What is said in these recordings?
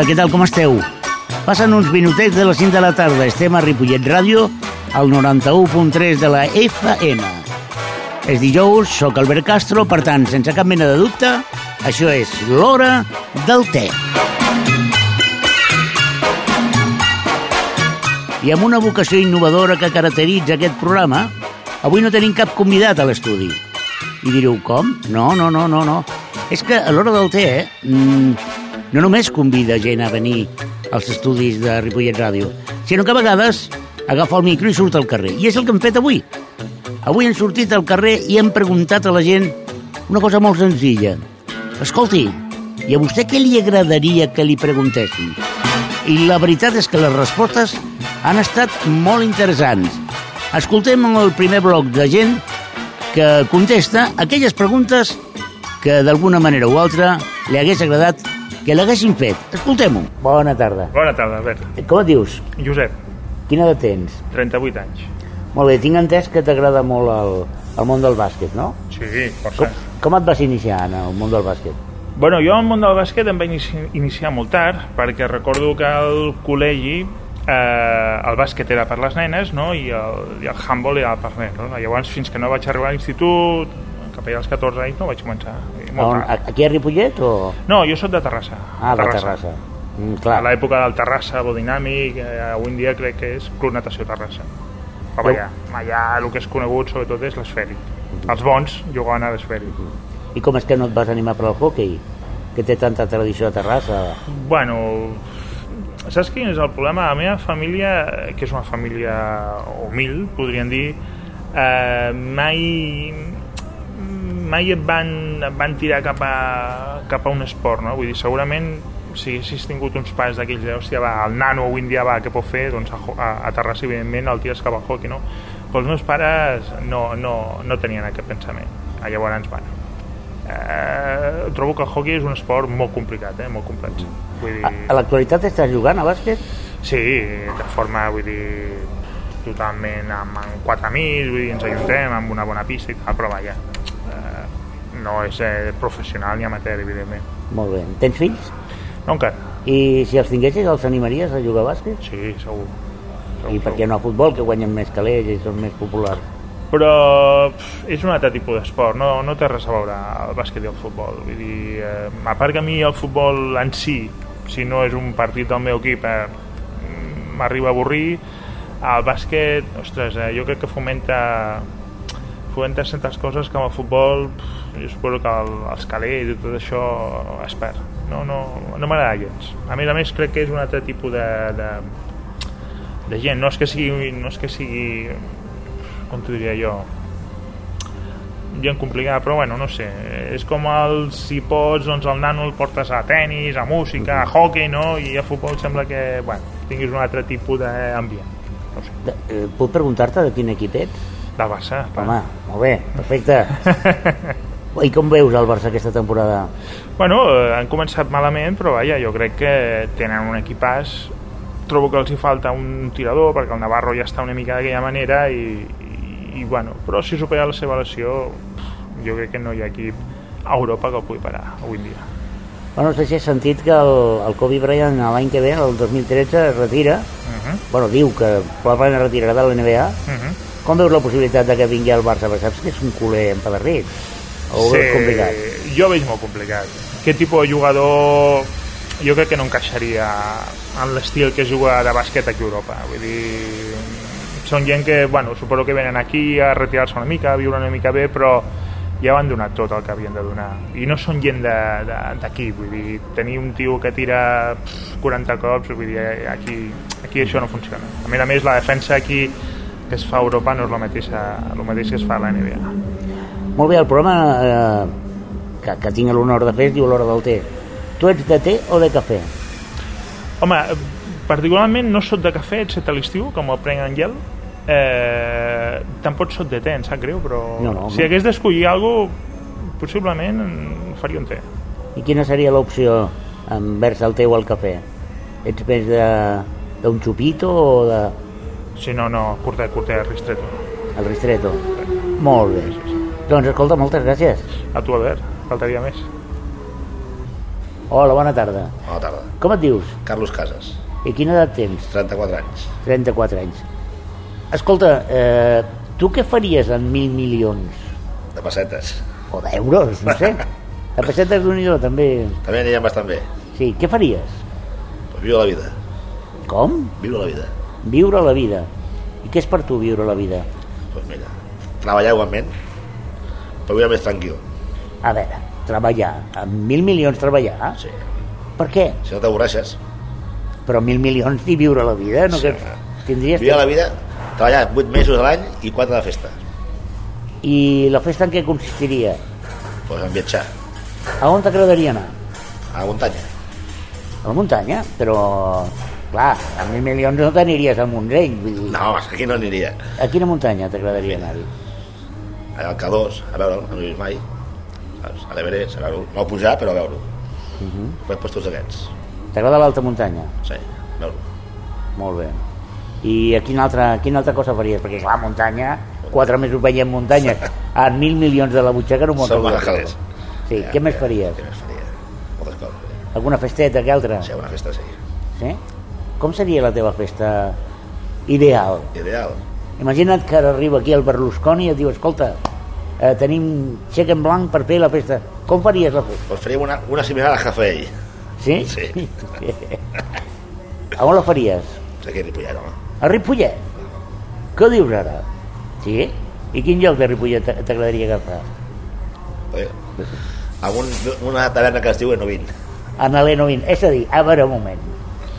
tarda, què tal, com esteu? Passen uns minutets de les 5 de la tarda. Estem a Ripollet Ràdio, al 91.3 de la FM. És dijous, sóc Albert Castro, per tant, sense cap mena de dubte, això és l'hora del té. I amb una vocació innovadora que caracteritza aquest programa, avui no tenim cap convidat a l'estudi. I direu, com? No, no, no, no, no. És que a l'hora del té, eh, mm, no només convida gent a venir als estudis de Ripollet Ràdio, sinó que a vegades agafa el micro i surt al carrer. I és el que hem fet avui. Avui hem sortit al carrer i hem preguntat a la gent una cosa molt senzilla. Escolti, i a vostè què li agradaria que li preguntessin? I la veritat és que les respostes han estat molt interessants. Escoltem el primer bloc de gent que contesta aquelles preguntes que d'alguna manera o altra li hagués agradat que l'haguessin fet. Escoltem-ho. Bona tarda. Bona tarda, Albert. Com et dius? Josep, Quina edat tens? 38 anys. Molt bé, tinc entès que t'agrada molt el, el món del bàsquet, no? Sí, Com, força. com et vas iniciar en el món del bàsquet? Bueno, jo al món del bàsquet em vaig inici iniciar molt tard, perquè recordo que al col·legi eh, el bàsquet era per les nenes no? I, el, i el handball era per nens. No? Llavors, fins que no vaig arribar a l'institut, cap allà als 14 anys, no vaig començar. On, aquí a Ripollet o...? No, jo sóc de Terrassa. Ah, de Terrassa. Mm, A clar. l'època del Terrassa, Bodinàmic, eh, avui en dia crec que és Club Natació Terrassa. Però allà, allà el que és conegut sobretot és l'esfèric. Els bons jugaven a l'esfèric. I com és que no et vas animar per al hockey? Que té tanta tradició a Terrassa. Bueno, saps quin és el problema? La meva família, que és una família humil, podríem dir, eh, mai mai et van, et van tirar cap a, cap a un esport, no? Vull dir, segurament si haguessis tingut uns pares d'aquells de, hòstia, va, el nano avui en dia va, què pot fer? Doncs a, a, a Terrassa, evidentment, el tires cap al hockey, no? Però els meus pares no, no, no tenien aquest pensament. Ah, Llavors, bueno, eh, trobo que el hockey és un esport molt complicat, eh? molt complex. Vull dir, A, l'actualitat estàs jugant a bàsquet? sí, de forma, vull dir, totalment amb, amb quatre amics, vull dir, ens ajuntem amb una bona pista i tal, però vaja, eh, no és eh, professional ni amateur, evidentment. Molt bé. Tens fills? No encara, I si els tinguessis, els animaries a jugar a bàsquet? sí, segur. segur, I per què no a futbol, que guanyen més calés i són més populars? però pf, és un altre tipus d'esport, no, no té res a veure el bàsquet i el futbol. Vull dir, eh, a part que a mi el futbol en si, si no és un partit del meu equip, eh, m'arriba a avorrir, el bàsquet, ostres, eh, jo crec que fomenta fomenta certes coses que amb el futbol jo suposo que el, els calés i tot això es perd. No, no, no m'agrada gens. A més a més crec que és un altre tipus de, de, de gent, no és que sigui, no és que sigui com t'ho diria jo gent complicada, però bueno, no sé és com el, si pots doncs el nano el portes a tennis, a música a hockey, no? I a futbol sembla que bueno, tinguis un altre tipus d'ambient no sé, De, eh, puc preguntar-te de quin equip ets? Del Barça. Home, molt bé, perfecte. I com veus el Barça aquesta temporada? Bueno, eh, han començat malament, però vaja, jo crec que tenen un equipàs trobo que els hi falta un tirador perquè el Navarro ja està una mica d'aquella manera i, i, i bueno, però si supera la seva lesió jo crec que no hi ha equip a Europa que el pugui parar avui en dia Bueno, no sé si has sentit que el, el Kobe Bryant l'any que ve, el 2013, es retira. uh -huh. Bueno, diu que probablement es retirarà de la NBA. Uh -huh. Com veus la possibilitat de que vingui al Barça? Perquè saps que és un culer empedarrit. O ho veus complicat? jo veig molt complicat aquest tipus de jugador jo crec que no encaixaria en l'estil que juga de bàsquet aquí a Europa vull dir són gent que, bueno, suposo que venen aquí a retirar-se una mica, a viure una mica bé però ja ho han donat tot el que havien de donar i no són gent d'aquí vull dir, tenir un tio que tira pff, 40 cops vull dir, aquí, aquí això no funciona a més a més la defensa aquí que es fa a Europa no és la mateixa, el mateix que es fa a la NBA Molt bé, el programa eh, que, que tinc l'honor de fer es diu l'hora del té. Tu ets de té o de cafè? Home, particularment no sóc de cafè, excepte a l'estiu, com el prenc en gel. Eh, tampoc sóc de té, em sap greu, però No, no, si hagués d'escollir alguna cosa, possiblement en faria un té. I quina seria l'opció envers el té o el cafè? Ets més de- d'un xupito o de, Si no, no, curtet, curtet, ristretto. el ristretto? Molt bé. Doncs escolta, moltes gràcies. A tu, Albert, faltaria més. Hola, bona tarda. Bona tarda. Com et dius? Carlos Casas, I quina edat tens? 34 anys. 34 anys. Escolta, eh, tu què faries amb mil milions? De pessetes. O d'euros, no sé. De pessetes d'un també. També anirem bastant bé. Sí, què faries? Pues viure la vida. Com? Viure la vida. Viure la vida. I què és per tu viure la vida? Pues mira, treballar igualment, però viure més tranquil. A veure, treballar. Amb mil milions treballar? Sí. Per què? Si no t'avorreixes, Però mil milions i viure la vida, no? Sí. Que tindries... viure la vida, treballar 8 mesos a l'any i 4 de festa. I la festa en què consistiria? Pues en viatjar A on t'agradaria anar? a la muntanya. A la muntanya, però... Clar, amb mil milions no t'aniries al Montseny. Vull dir, No, aquí no aniria. A quina muntanya t'agradaria anar-hi? Al K2, a veure'l, no l'he vist mai. Saps? A l'Everest, a veure'l. No a pujar, però a veure'l. Uh Mhm. -huh. Pues puestos aquests. T'agrada l'alta muntanya? Sí, a veure'l. Molt bé. I a quina altra, quina altra cosa faries? Perquè, clar, muntanya, quatre mesos veiem muntanyes, amb mil milions de la butxaca no m'ho ángeles. Sí, què més faries? Què més faria? Moltes coses. Alguna festeta, que altra? Sí, una festa sí. Sí? Com seria la teva festa ideal? Ideal. Imagina't que ara arriba aquí el Berlusconi i et diu, escolta, eh, tenim xec en blanc per fer la festa. Com faries la festa? Pues faríem una, una similar a Jafei. Sí? Sí. A on la faries? Sé que Ripollet, home. A Ripollet? Què dius ara? Sí? I quin lloc de Ripollet t'a- t'agradaria agafar? Oye, algun, una taverna que es diu Enovin. A Naleno 20. És a dir, a veure un moment.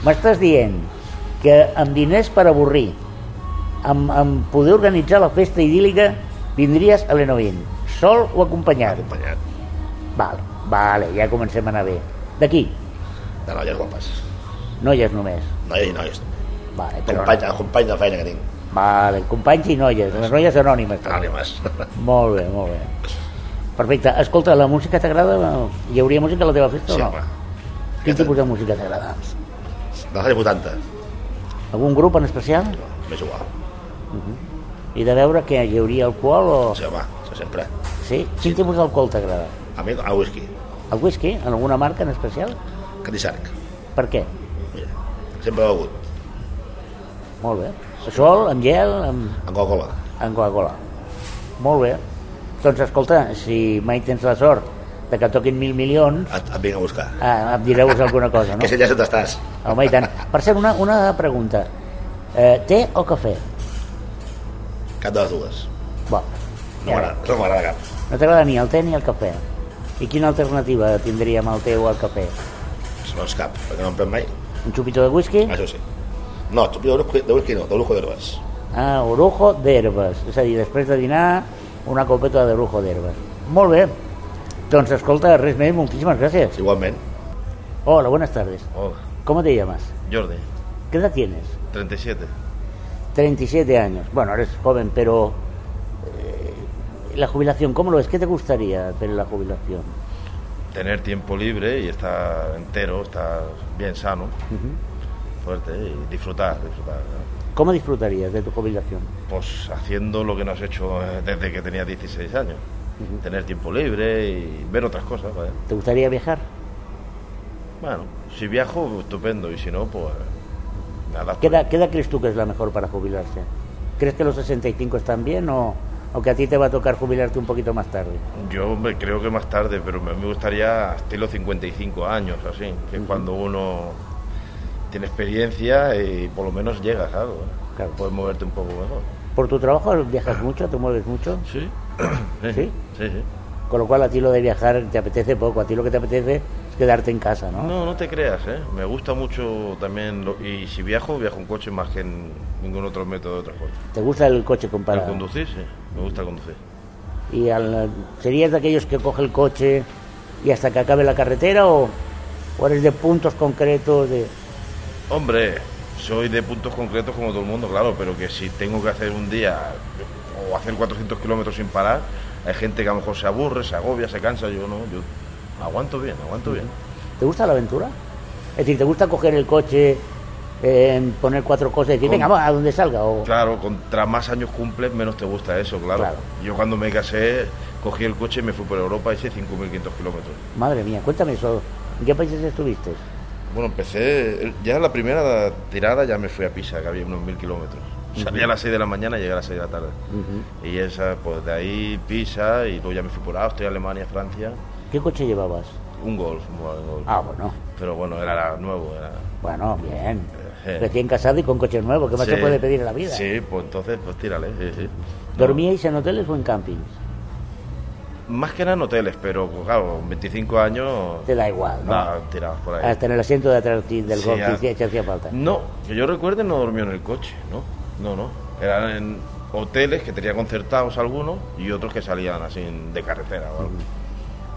M'estàs dient que amb diners per avorrir, amb, amb poder organitzar la festa idíl·lica, vindries a l'Enovin, sol o acompanyat? Acompanyat Vale, vale, ja comencem a anar bé. D'aquí, de noies guapes. noies només. Noies i noies. Vale, però... Companys, el company de feina que tinc. Vale, companys i noies, les noies anònimes. també. Ànimes. Molt bé, molt bé. Perfecte. Escolta, la música t'agrada? Hi hauria música a la teva festa Sí, o no? home. Quin tipus de música t'agrada? Dels anys 80. Algun grup en especial? No, m'és igual. I de veure que hi hauria alcohol o... Sí, home, això sempre. Sí? Quin tipus d'alcohol t'agrada? A mi, el whisky. El whisky? En alguna marca en especial? Catisarc. Per què? Mira, sempre he begut. Molt bé. Sol, amb gel, amb, Amb Coca-Cola. amb Coca-Cola. Molt bé. Doncs escolta, si mai tens la sort de que toquin mil milions, Et, et vinc a buscar. ah, em direu alguna cosa, no? Que si ja on estàs. Home, i tant. Per cert, una, una pregunta. Eh, té o cafè? Cap de les dues. Bo, No m'agrada, no m'agrada cap. no t'agrada ni el té ni el cafè. I quina alternativa tindríem al té o al cafè? És cap, perquè no em pren mai. Un xupito de whisky? Això sí. No, whisky, de whisky no, de lujo d'herbes. Ah, orujo d'herbes. És a dir, després de dinar, una copeta de orujo d'herbes. Molt bé. Doncs escolta, res més, moltíssimes gràcies. Igualment. Hola, buenas tardes. Hola, ¿Cómo te llamas? Jordi, ¿Qué edad tienes? 37. 37 años. Bueno, eres joven, pero eh, la jubilación, ¿cómo lo ves? ¿Qué te gustaría hacer en la jubilación? Tener tiempo libre y estar entero, estar bien sano, fuerte y disfrutar, disfrutar. ¿no? ¿Cómo disfrutarías de tu jubilación? Pues haciendo lo que no has hecho eh, desde que tenías 16 años. Tener tiempo libre y ver otras cosas, ¿vale? ¿Te gustaría viajar? Bueno, si viajo, estupendo, y si no, pues me adapto. ¿Qué edad, qué edad crees tú que es la mejor para jubilarse? ¿Crees que los 65 están bien o, o que a ti te va a tocar jubilarte un poquito más tarde? Yo hombre, creo que más tarde, pero me me gustaría estilo 55 años, así, que es cuando uno tiene experiencia y por lo menos llegas a algo. ¿eh? Claro. Puedes moverte un poco mejor. ¿Por tu trabajo viajas mucho? ¿Te mueves mucho? Sí. ¿Sí? Sí, sí. Con lo cual a ti lo de viajar te apetece poco, a ti lo que te apetece es quedarte en casa, ¿no? No, no te creas, ¿eh? Me gusta mucho también, lo- y si viajo, viajo en coche más que en ningún otro método de transporte. ¿Te gusta el coche Para comparado? conducir, sí, me gusta conducir. ¿Y al- serías de aquellos que coge el coche y hasta que acabe la carretera o, o eres de puntos concretos de... Hombre, soy de puntos concretos como todo el mundo, claro, pero que si tengo que hacer un día o hacer 400 kilómetros sin parar, hay gente que a lo mejor se aburre, se agobia, se cansa, yo no, yo aguanto bien, aguanto bien. ¿Te gusta la aventura? Es decir, ¿te gusta coger el coche, eh, poner cuatro cosas y decir, Con- venga, va, a donde salga? O... Claro, contra más años cumples, menos te gusta eso, claro. Claro. Yo cuando me casé, cogí el coche y me fui por Europa, hice 5.500 kilómetros. Madre mía, cuéntame eso ¿En qué países estuviste? Bueno, empecé, ya la primera tirada ya me fui a Pisa, que había unos mil kilómetros. Salí a las 6 de la mañana y llegué a las 6 de la tarde. Y esa, pues de ahí Pisa y luego ya me fui por Austria, Alemania, Francia. ¿Qué coche llevabas? Un golf, un golf. Ah, bueno. Pero bueno, era nuevo. Era... Bueno, bien. Eh. Recién casado y con coche nuevo, ¿qué más Sí. se puede pedir en la vida? Sí, pues entonces, pues tírale. sí, sí. ¿Dormíais en hoteles o en campings? Más que nada en hoteles, pero pues, claro, con 25 años. Te da igual, ¿no? nada, tirados por ahí. Hasta en el asiento de atrás del golf hacía- falta. No, que yo recuerde no dormió en el coche, ¿no? No, no. Eran en hoteles que tenía concertados algunos y otros que salían así de carretera o algo.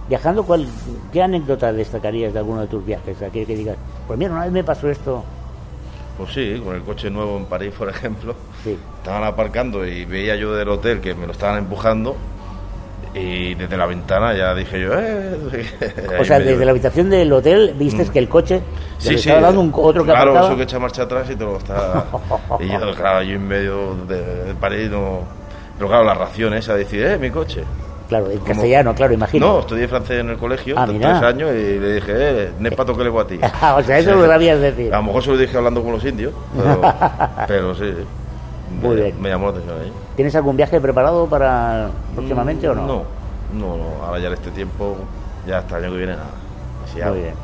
Viajando, ¿cuál, ¿qué anécdota destacarías de alguno de tus viajes? Aquel que digas, pues mira, una vez me pasó esto. Pues sí, con el coche nuevo en París, por ejemplo. Sí. Estaban aparcando y veía yo del hotel que me lo estaban empujando y desde la ventana ya dije yo, eh... O sea, desde la habitación del hotel viste Mm. que el coche Sí, le sí, estaba dando un, otro que claro, eso que echa marcha atrás y te lo está... y yo, claro, yo en medio de, de París no... Pero claro, la ración esa, decir, eh, mi coche. Claro, en castellano, claro, imagino. No, estudié francés en el colegio, Ah, tres años, y le dije, eh, nepato que le a ti. o sea, eso lo sabías decir. A lo mejor se lo dije hablando con los indios, pero, pero sí. Muy me, bien. me llamó la atención ahí. ¿Tienes algún viaje preparado para próximamente o no? No, no, no. Ahora ya en este tiempo, ya hasta el año que viene nada. Así Muy bien.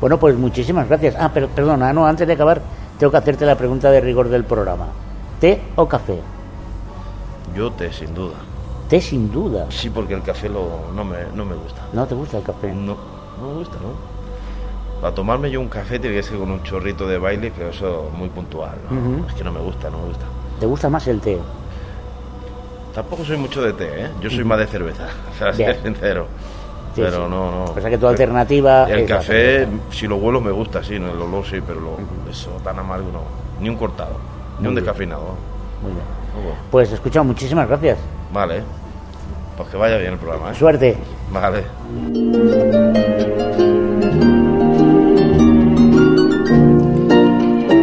Bueno, pues muchísimas gracias. Ah, pero perdona, no, antes de acabar, tengo que hacerte la pregunta de rigor del programa. ¿Té o café? Yo té, sin duda. Té sin duda. Sí, porque el café lo, no, me, no me gusta. ¿No te gusta el café? No, no me gusta, ¿no? Para tomarme yo un café tiene que ser con un chorrito de baile, pero eso muy puntual. ¿no? Es que no me gusta, no me gusta. ¿Te gusta más el té? Tampoco soy mucho de té, ¿eh? Yo soy más de cerveza, Bien. ser sincero. Sí, pero sí. no, no. O sea que tu alternativa El es café, si lo huelo me gusta, sí, no, el olor sí, pero lo, eso tan amargo no. Ni un cortado, ni un bien. descafeinado. Muy bien. Bueno. Pues escucha, muchísimas gracias. Vale, pues que vaya bien el programa, ¿eh? Suerte. Vale.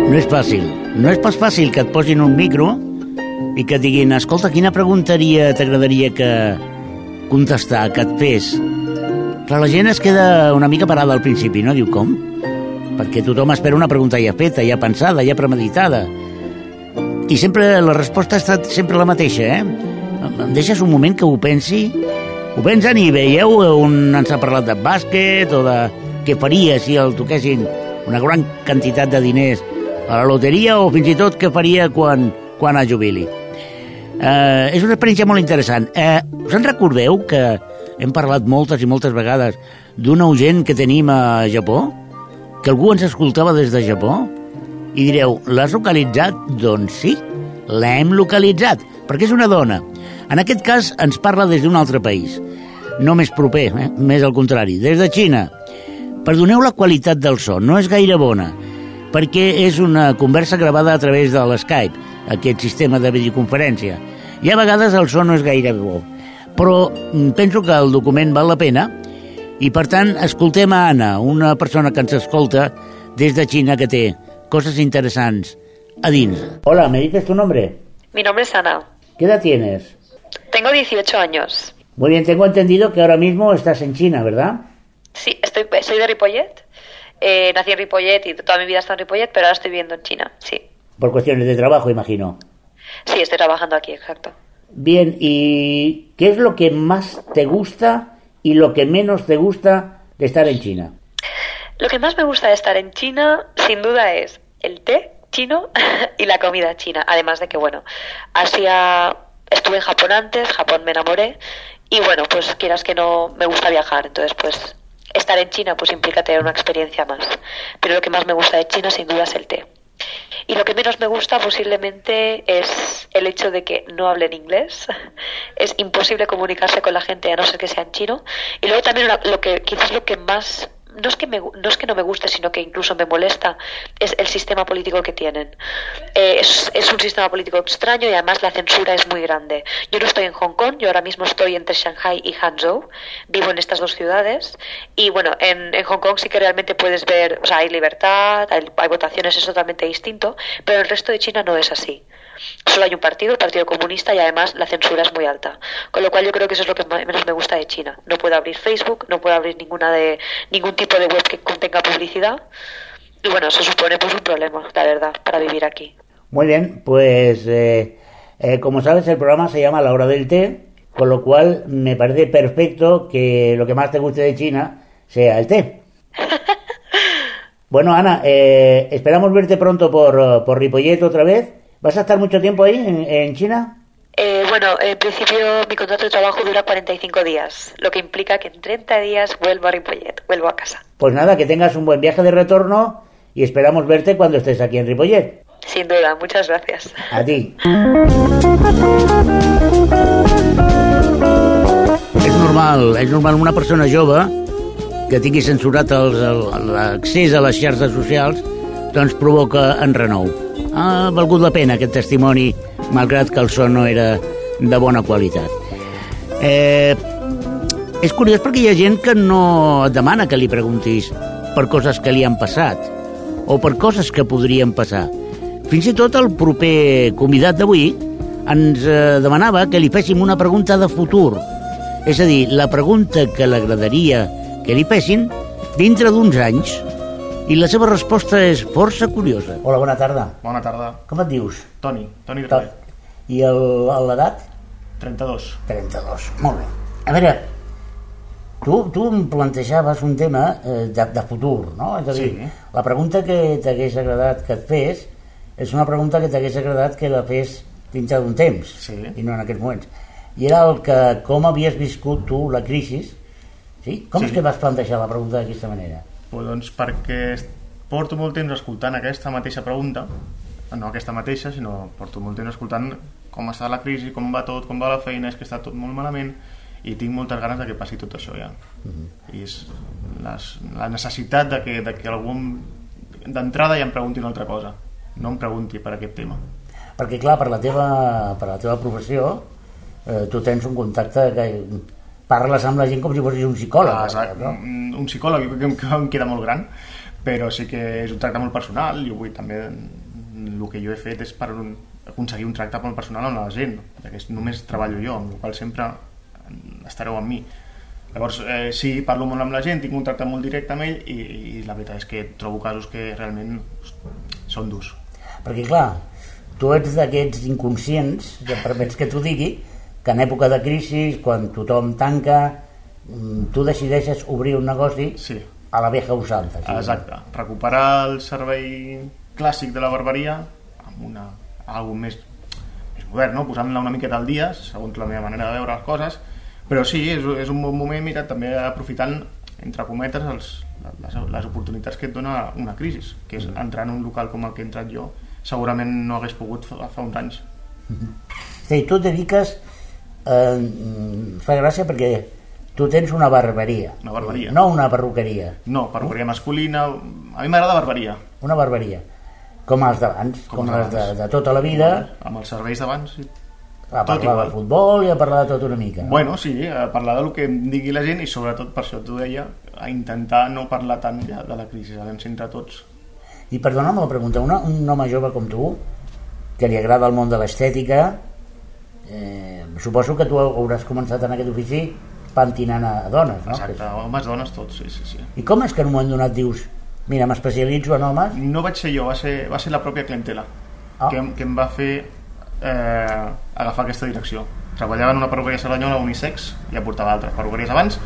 No és fàcil. No és pas fàcil que et posin un micro i que diguin escolta, quina preguntaria t'agradaria que contestar, que et fes? Clar, la gent es queda una mica parada al principi, no? Diu, com? Perquè tothom espera una pregunta ja feta, ja pensada, ja premeditada. I sempre la resposta ha estat sempre la mateixa, eh? Em deixes un moment que ho pensi? Ho pensen i veieu on ens ha parlat de bàsquet o de què faria si el toquessin una gran quantitat de diners a la loteria o fins i tot què faria quan, quan es jubili. Eh, és una experiència molt interessant. Eh, us en recordeu que hem parlat moltes i moltes vegades d'un agent que tenim a Japó? Que algú ens escoltava des de Japó? I direu, l'has localitzat? Doncs sí, l'hem localitzat, perquè és una dona. En aquest cas ens parla des d'un altre país, no més proper, eh? més al contrari, des de Xina. Perdoneu la qualitat del so, no és gaire bona, perquè és una conversa gravada a través de l'Skype, aquest sistema de videoconferència. I a vegades el so no és gaire bo. Però mm, penso que el document val la pena i, per tant, escoltem a Anna, una persona que ens escolta des de Xina que té coses interessants a dins. Hola, ¿me dices tu nombre? Mi nombre es Ana. ¿Qué edad tienes? Tengo 18 años. Muy bien, tengo entendido que ahora mismo estás en China, ¿verdad? Sí, estoy, soy de Ripollet. Eh, nací en Ripollet y toda mi vida he estado en Ripollet, pero ahora estoy viviendo en China. Sí. Por cuestiones de trabajo, imagino. Sí, estoy trabajando aquí, exacto. Bien, ¿y qué es lo que más te gusta y lo que menos te gusta de estar en China? Lo que más me gusta de estar en China, sin duda, es el té chino y la comida china. Además de que, bueno, Asia, estuve en Japón antes, Japón me enamoré y, bueno, pues quieras que no, me gusta viajar. Entonces, pues estar en China pues implica tener una experiencia más. Pero lo que más me gusta de China, sin duda, es el té. Y lo que menos me gusta posiblemente es el hecho de que no hablen inglés. Es imposible comunicarse con la gente a no ser que sean chino. Y luego también lo que quizás lo que más no es que me, no es que no me guste, sino que incluso me molesta es el sistema político que tienen. Eh, es, es un sistema político extraño y además la censura es muy grande. Yo no estoy en Hong Kong, yo ahora mismo estoy entre Shanghai y Hangzhou, vivo en estas dos ciudades y bueno, en, en Hong Kong sí que realmente puedes ver, o sea, hay libertad, hay, hay votaciones, es totalmente distinto, pero el resto de China no es así. Solo hay un partido, el Partido Comunista, y además la censura es muy alta. Con lo cual yo creo que eso es lo que menos me gusta de China. No puedo abrir Facebook, no puedo abrir ninguna de ningún tipo tipo de web que contenga publicidad. Y bueno, eso supone pues un problema, la verdad, para vivir aquí. Muy bien, pues eh, eh, como sabes el programa se llama La Hora del Té, con lo cual me parece perfecto que lo que más te guste de China sea el té. Bueno, Ana, eh, esperamos verte pronto por, por Ripollet otra vez. ¿Vas a estar mucho tiempo ahí en, en China? Eh, bueno, en principio mi contrato de trabajo dura 45 días, lo que implica que en 30 días vuelvo a Ripollet, vuelvo a casa. Pues nada, que tengas un buen viaje de retorno y esperamos verte cuando estés aquí en Ripollet. Sin duda, muchas gracias. A ti. És normal, és normal una persona jove que tingui censurat l'accés a les xarxes socials doncs provoca enrenou. Ha valgut la pena aquest testimoni, malgrat que el so no era de bona qualitat. Eh, és curiós perquè hi ha gent que no et demana que li preguntis per coses que li han passat o per coses que podrien passar. Fins i tot el proper convidat d'avui ens eh, demanava que li féssim una pregunta de futur. És a dir, la pregunta que l'agradaria que li fessin dintre d'uns anys. I la seva resposta és força curiosa. Hola, bona tarda. Bona tarda. Com et dius? Toni, Toni Dralet, I l'edat? 32. 32. Molt bé. A veure, tu, tu em plantejaves un tema eh, de, de futur, no? És a dir, Sí. la pregunta que t'hagués agradat que et fes és una pregunta que t'hagués agradat que la fes dintre d'un temps Sí. i no en aquests moments. I era el que com havies viscut tu la crisi sí? Com Sí. és que vas plantejar la pregunta d'aquesta manera? Pues doncs perquè porto molt temps escoltant aquesta mateixa pregunta, no aquesta mateixa, sinó porto molt temps escoltant com està la crisi, com va tot, com va la feina, és que està tot molt malament i tinc moltes ganes de que passi tot això ja. I és les, la necessitat de que, de que algú d'entrada ja em pregunti una altra cosa, no em pregunti per aquest tema. Perquè, clar, per la teva, per la teva professió, eh, tu tens un contacte que parles amb la gent com si fossis un psicòleg. Ah, exacte. no? Mm, Un psicòleg que, em- que em queda molt gran, però sí que és un tracte molt personal i avui també mm, el que jo he fet és per un, aconseguir un tracte molt personal amb la gent, perquè és- només treballo jo, amb la qual sempre mm, estareu amb mi. Llavors, eh, sí, parlo molt amb la gent, tinc un tracte molt directe amb ell i, i la veritat és que trobo casos que realment són durs. Perquè, clar, tu ets d'aquests inconscients, que em permets que t'ho digui, que en època de crisi, quan tothom tanca, mm, tu decideixes obrir un negoci Sí, a la vieja usanza. sí. exacte. Recuperar el servei clàssic de la barberia amb una, algo més, més modern, no? posant-la una miqueta al dia, segons la meva manera de veure les coses, però sí, és, és un bon moment, mira, també aprofitant, entre cometes, els, les, les oportunitats que et dona una crisi, que és entrar en un local com el que he entrat jo, segurament no hagués pogut fa, fa uns anys. Sí, tu et dediques... Eh, fa gràcia perquè tu tens una barberia. Una barberia. No una perruqueria, No, perruqueria masculina... A mi m'agrada barberia, una barberia. Com els d'abans, com, Com les de, de tota la vida, amb els serveis d'abans, sí. a Tot parlar de igual. futbol i a parlar de tot una mica. No? Bueno, sí, a parlar del que em digui la gent i sobretot per això t'ho deia, a intentar no parlar tant ja de la crisi, a entre tots. I perdona'm la pregunta, una, un home jove com tu, que li agrada el món de l'estètica, eh, suposo que tu hauràs començat en aquest ofici pentinant a dones, no? Exacte, homes, dones, tots, sí, sí, sí. I com és que en un moment donat dius, mira, m'especialitzo en homes, No vaig ser jo, va ser, va ser la pròpia clientela Ah. que, que em va fer eh, agafar aquesta direcció. Treballava en una perruqueria cerdanyola unisex, ja portava altres perruqueries abans,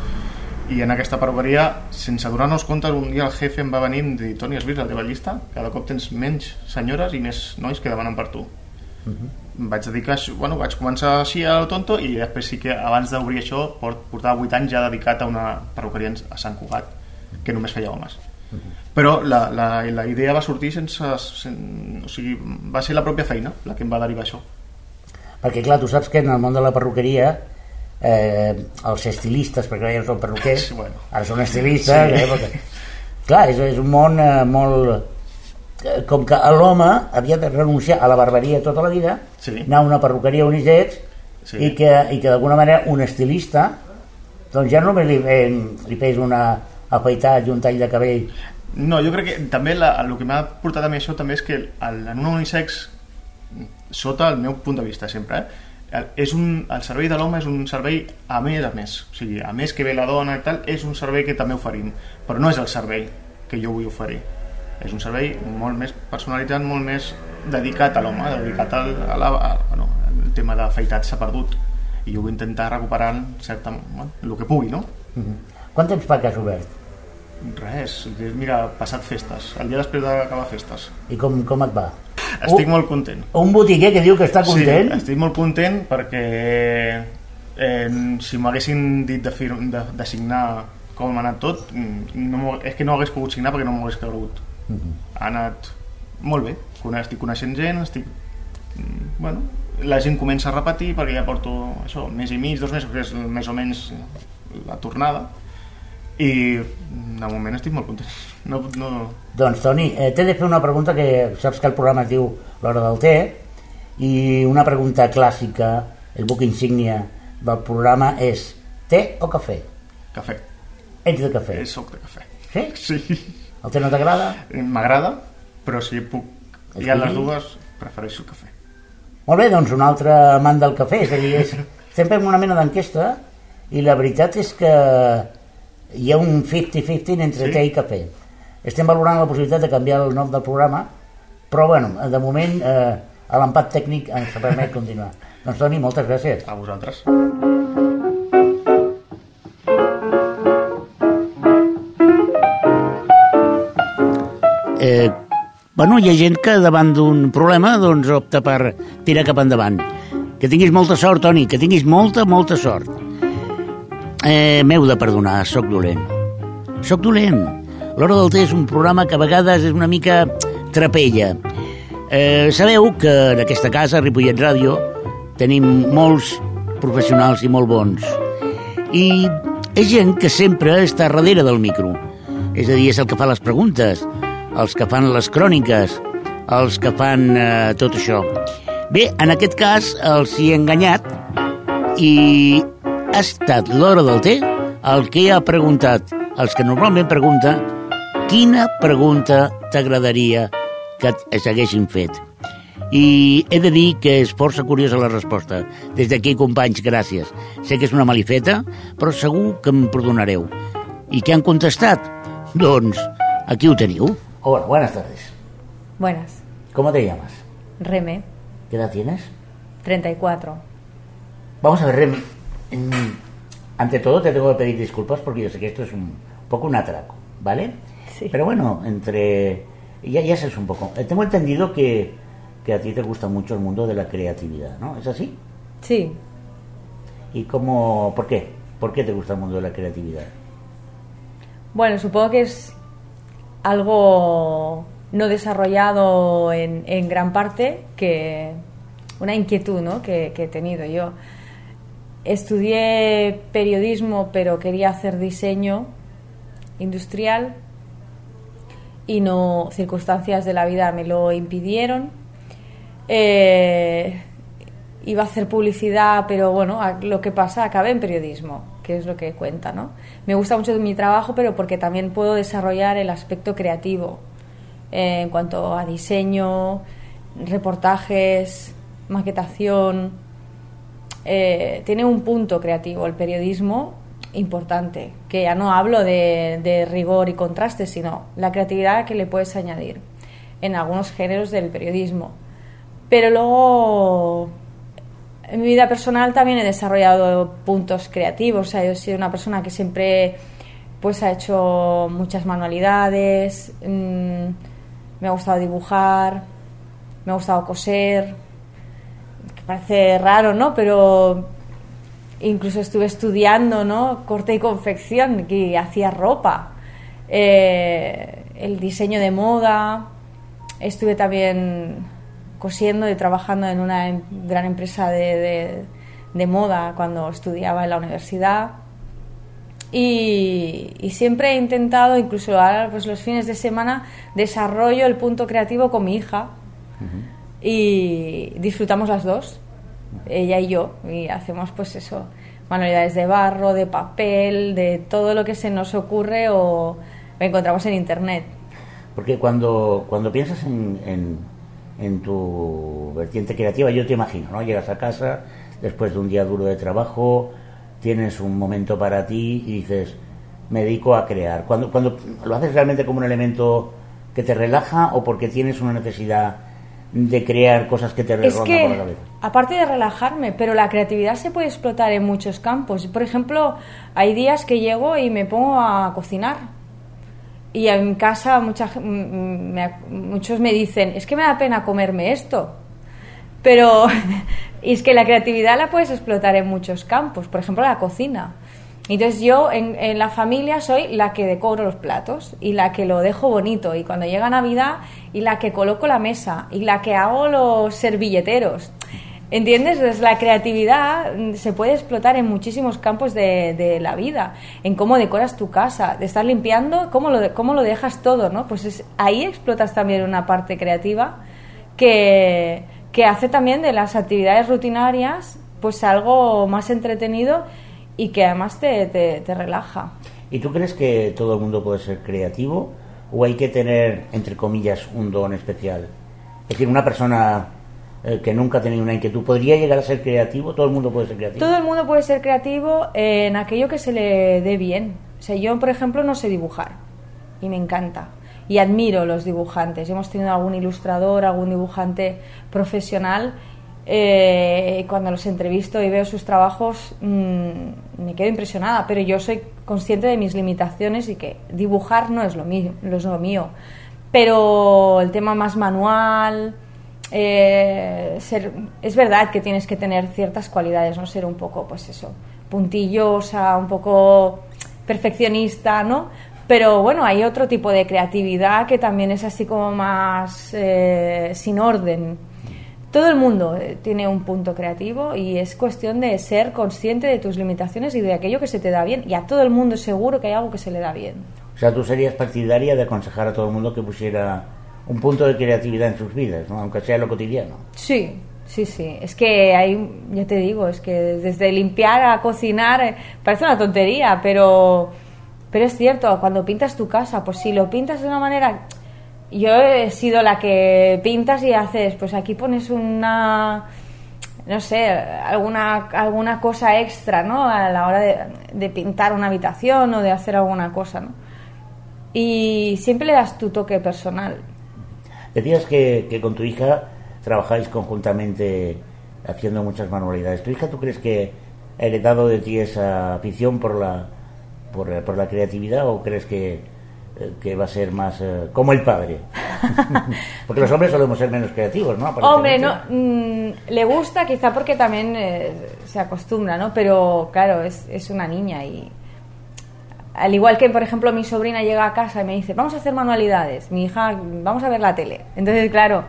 i en aquesta perruqueria, sense donar-nos compte, un dia el jefe em va venir i em dir Toni, has vist la teva llista? Cada cop tens menys senyores i més nois que demanen per tu. Em vaig dedicar, això- bueno, vaig començar així a lo tonto i després sí que abans d'obrir això port- portava 8 anys ja dedicat a una perruqueria a Sant Cugat que només feia homes però la, la, la idea va sortir sense, sen, o sigui, va ser la pròpia feina la que em va derivar això perquè clar, tu saps que en el món de la perruqueria eh, els estilistes, perquè ara ja no són perruquers, Sí, bueno. ara són estilistes, sí. eh, perquè, clar, és, és un món eh, molt... eh, Com que l'home havia de renunciar a la barberia tota la vida, Sí. anar a una perruqueria unisex, Sí. i que, i que d'alguna manera un estilista doncs ja només li, eh, li fes una afaitat i un tall de cabell no, jo crec que també la, el que m'ha portat a mi això també és que el, en un unisex sota el meu punt de vista sempre, eh, el- és un, el servei de l'home és un servei a més a més o sigui, a més que ve la dona i tal és un servei que també oferim però no és el servei que jo vull oferir és un servei molt més personalitzat molt més dedicat a l'home dedicat al, a la, a, bueno, el tema d'afeitat s'ha perdut i jo vull intentar recuperar certa, bueno, el que pugui no? Quant temps fa que has obert? res, mira, passat festes el dia després d'acabar festes I com, com et va? estic Un- molt content Un botiguer que diu que està content? Sí, estic molt content perquè eh, si m'haguessin dit de, fir de, de signar com ha anat tot, mm, no és que no hagués pogut signar perquè no m'ho hagués cregut. Ha anat molt bé, estic coneixent gent, estic... mm, Bueno, la gent comença a repetir perquè ja porto això, mes i mig, dos mesos, que és més o menys la tornada, i de moment estic molt content. No, no, Doncs, Toni, eh, t'he de fer una pregunta que saps que el programa es diu L'Hora del Té i una pregunta clàssica, el buc insígnia del programa és té o cafè? cafè, Ets de cafè? eh, soc de cafè. Sí? Sí. El té no t'agrada? Eh, M'agrada, però si puc hi ha les dues, prefereixo el cafè. Molt bé, doncs un altre amant del cafè, és a dir, és, estem fent una mena d'enquesta i la veritat és que hi ha un 50-50 entre Sí? té i cafè. Estem valorant la possibilitat de canviar el nom del programa, però bueno, de moment eh, l'empat tècnic ens permet continuar. Doncs Toni, moltes gràcies. A vosaltres. Eh, bueno, hi ha gent que davant d'un problema doncs opta per tirar cap endavant. Que tinguis molta sort, Toni, que tinguis molta, molta sort. Eh, M'heu de perdonar, sóc dolent. Sóc dolent. L'Hora del Té és un programa que a vegades és una mica trapella. Eh, sabeu que en aquesta casa, Ripollet Ràdio, tenim molts professionals i molt bons. I és gent que sempre està darrere del micro. És a dir, és el que fa les preguntes, els que fan les cròniques, els que fan eh, tot això. Bé, en aquest cas els hi he enganyat i ha estat l'hora del té el que ha preguntat, els que normalment pregunta, quina pregunta t'agradaria que et haguessin fet. I he de dir que és força curiosa la resposta. Des d'aquí, companys, gràcies. Sé que és una malifeta, però segur que em perdonareu. I què han contestat? Doncs aquí ho teniu. Hola, buenas tardes. Buenas. ¿Cómo te llamas? Reme, ¿Qué edad tienes? 34. Vamos a ver, Remy. mm, Ante todo te tengo que pedir disculpas porque yo sé que esto es un poco un atraco, ¿vale? Sí. Pero bueno, entre... Ya, ya sabes un poco. Eh, Tengo entendido que, que a ti te gusta mucho el mundo de la creatividad, ¿no? ¿Es así? Sí, ¿Y cómo... ¿Por qué? ¿Por qué te gusta el mundo de la creatividad? bueno, supongo que es algo no desarrollado en, gran parte, que una inquietud ¿no? que, he tenido yo. Estudié periodismo, pero quería hacer diseño industrial y no circunstancias de la vida me lo impidieron. Eh, iba a hacer publicidad, pero bueno, lo que pasa, acabé en periodismo, que es lo que cuenta, ¿no? Me gusta mucho mi trabajo, pero porque también puedo desarrollar el aspecto creativo eh, en cuanto a diseño, reportajes, maquetación. Eh, tiene un punto creativo el periodismo importante, que ya no hablo de, de rigor y contraste, sino la creatividad que le puedes añadir en algunos géneros del periodismo. Pero luego, en mi vida personal también he desarrollado puntos creativos. O sea, yo he sido una persona que siempre pues ha hecho muchas manualidades, mm, me ha gustado dibujar, me ha gustado coser, que parece raro, ¿no? Pero incluso estuve estudiando, ¿no? Corte y confección, que hacía ropa, eh, el diseño de moda, estuve también cosiendo y trabajando en una em- gran empresa de, de- de moda cuando estudiaba en la universidad. Y, y siempre he intentado, incluso ahora pues los fines de semana, desarrollo el punto creativo con mi hija y disfrutamos las dos, ella y yo, y hacemos pues eso, manualidades de barro, de papel, de todo lo que se nos ocurre o encontramos en internet. Porque cuando, cuando piensas en, en, en tu vertiente creativa, yo te imagino, ¿no? Llegas a casa, después de un día duro de trabajo, tienes un momento para ti y dices, me dedico a crear. Cuando, cuando lo haces realmente como un elemento que te relaja o porque tienes una necesidad de crear cosas que te Es que, por la cabeza. aparte de relajarme, pero la creatividad se puede explotar en muchos campos. Por ejemplo, hay días que llego y me pongo a cocinar. Y en casa mucha, muchos me dicen, es que me da pena comerme esto. Pero es que la creatividad la puedes explotar en muchos campos, por ejemplo la cocina. Entonces yo en, en la familia soy la que decoro los platos y la que lo dejo bonito y cuando llega Navidad y la que coloco la mesa y la que hago los servilleteros. ¿Entiendes? Entonces, la creatividad mm, se puede explotar en muchísimos campos de, de la vida, en cómo decoras tu casa, de estar limpiando, cómo lo, cómo lo dejas todo, ¿no? Pues es- ahí explotas también una parte creativa que, que hace también de las actividades rutinarias pues algo más entretenido y que además te, te, te relaja. ¿Y tú crees que todo el mundo puede ser creativo o hay que tener, entre comillas, un don especial? Es decir, una persona eh, que nunca ha tenido una inquietud, ¿podría llegar a ser creativo? ¿Todo el mundo puede ser creativo? Todo el mundo puede ser creativo en aquello que se le dé bien. O sea, yo, por ejemplo, no sé dibujar y me encanta. Y admiro los dibujantes. Hemos tenido algún ilustrador, algún dibujante profesional. eh, cuando los entrevisto y veo sus trabajos, mm, me quedo impresionada. Pero yo soy consciente de mis limitaciones y que dibujar no es lo mío. No es lo mío. Pero el tema más manual, eh, es verdad que tienes que tener ciertas cualidades, no ser un poco, pues eso, puntillosa, un poco perfeccionista, ¿no? Pero bueno, hay otro tipo de creatividad que también es así como más eh, sin orden. Todo el mundo eh, tiene un punto creativo y es cuestión de ser consciente de tus limitaciones y de aquello que se te da bien. Y a todo el mundo seguro que hay algo que se le da bien. O sea, tú serías partidaria de aconsejar a todo el mundo que pusiera un punto de creatividad en sus vidas, ¿no? aunque sea lo cotidiano. Sí, sí, sí. Es que hay, ya te digo, es que desde limpiar a cocinar eh, parece una tontería, pero, pero es cierto, cuando pintas tu casa, pues si lo pintas de una manera... Yo he sido la que pintas y haces, pues aquí pones una, no sé, alguna, alguna cosa extra, ¿no? A la hora de, de pintar una habitación o de hacer alguna cosa, ¿no? Y siempre le das tu toque personal. Decías que, que con tu hija trabajáis conjuntamente haciendo muchas manualidades. ¿Tu hija tú crees que ha heredado de ti esa afición por la, por, por la creatividad o crees que, eh, que va a ser más eh, como el padre? porque los hombres solemos ser menos creativos, ¿no? Hombre, no, mm, le gusta quizá porque también eh, se acostumbra, ¿no? Pero claro, es, es una niña y al igual que, por ejemplo, mi sobrina llega a casa y me dice, vamos a hacer manualidades, mi hija, vamos a ver la tele. Entonces, claro,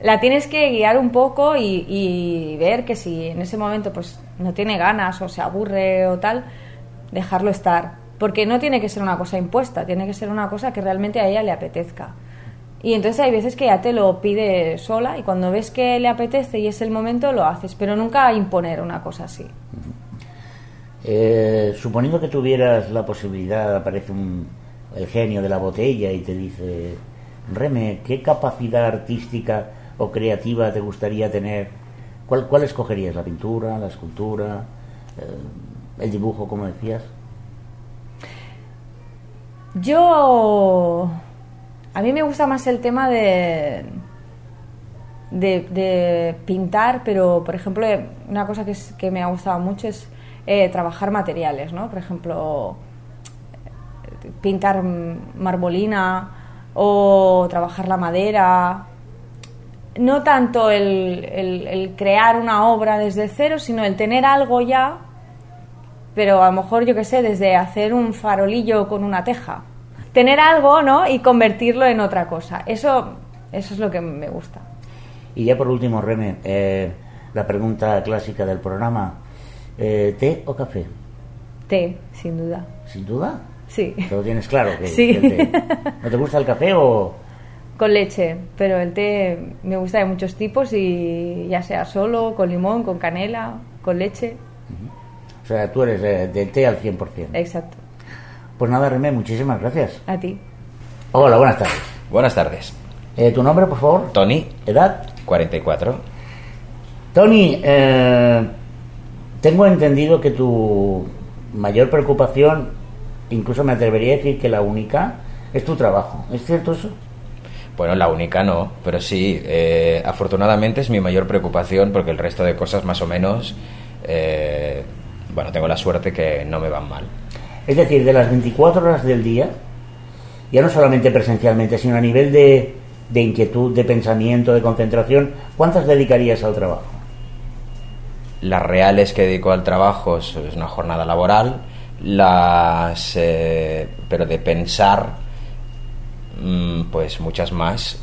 la tienes que guiar un poco y, ver que si en ese momento pues no tiene ganas o se aburre o tal, dejarlo estar. Porque no tiene que ser una cosa impuesta, tiene que ser una cosa que realmente a ella le apetezca. Y entonces hay veces que ya te lo pide sola y cuando ves que le apetece y es el momento lo haces, pero nunca imponer una cosa así. Eh, suponiendo que tuvieras la posibilidad, aparece un, el genio de la botella y te dice, Reme, ¿qué capacidad artística o creativa te gustaría tener? ¿Cuál, cuál escogerías? ¿La pintura, la escultura, eh, el dibujo, como decías? Yo. A mí me gusta más el tema de. De, de pintar, pero por ejemplo, una cosa que, es- que me ha gustado mucho es eh, trabajar materiales, ¿no? Por ejemplo, pintar marmolina o trabajar la madera. No tanto el, crear una obra desde cero, sino el tener algo ya pero a lo mejor, yo qué sé, desde hacer un farolillo con una teja. Tener algo, ¿no? Y convertirlo en otra cosa. Eso, eso es lo que me gusta. Y ya por último, Reme, eh, la pregunta clásica del programa, eh, ¿té o café? Té, sin duda. Sin duda. Sí. ¿Te lo tienes claro? Que, Sí. que el té. ¿No te gusta el café o...? Con leche, pero el té me gusta de muchos tipos y ya sea solo, con limón, con canela, con leche. O sea, tú eres de- del té al 100%. Exacto. Pues nada, Remé, muchísimas gracias. A ti. Hola, buenas tardes. Buenas tardes. Eh, ¿Tu nombre, por favor? Tony, ¿Edad? 44. Tony, eh, Tengo entendido que tu mayor preocupación, incluso me atrevería a decir que la única, es tu trabajo. ¿Es cierto eso? Bueno, la única no, pero sí, eh, afortunadamente es mi mayor preocupación porque el resto de cosas más o menos, eh, bueno, tengo la suerte que no me van mal. Es decir, de las 24 horas del día, ya no solamente presencialmente, sino a nivel de, de inquietud, de pensamiento, de concentración, ¿cuántas dedicarías al trabajo? Las reales que dedico al trabajo es una jornada laboral, las, eh, pero de pensar, mm, pues muchas más,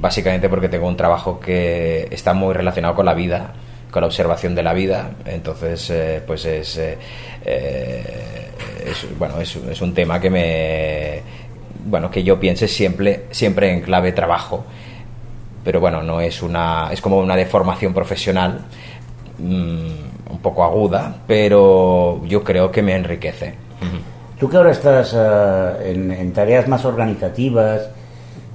básicamente porque tengo un trabajo que está muy relacionado con la vida, con la observación de la vida, entonces eh, pues es, eh, es- bueno es, es un tema que me bueno que yo piense siempre siempre en clave trabajo, pero bueno no es una es como una deformación profesional mm, un poco aguda, pero yo creo que me enriquece. Tú que ahora estás en, en tareas más organizativas,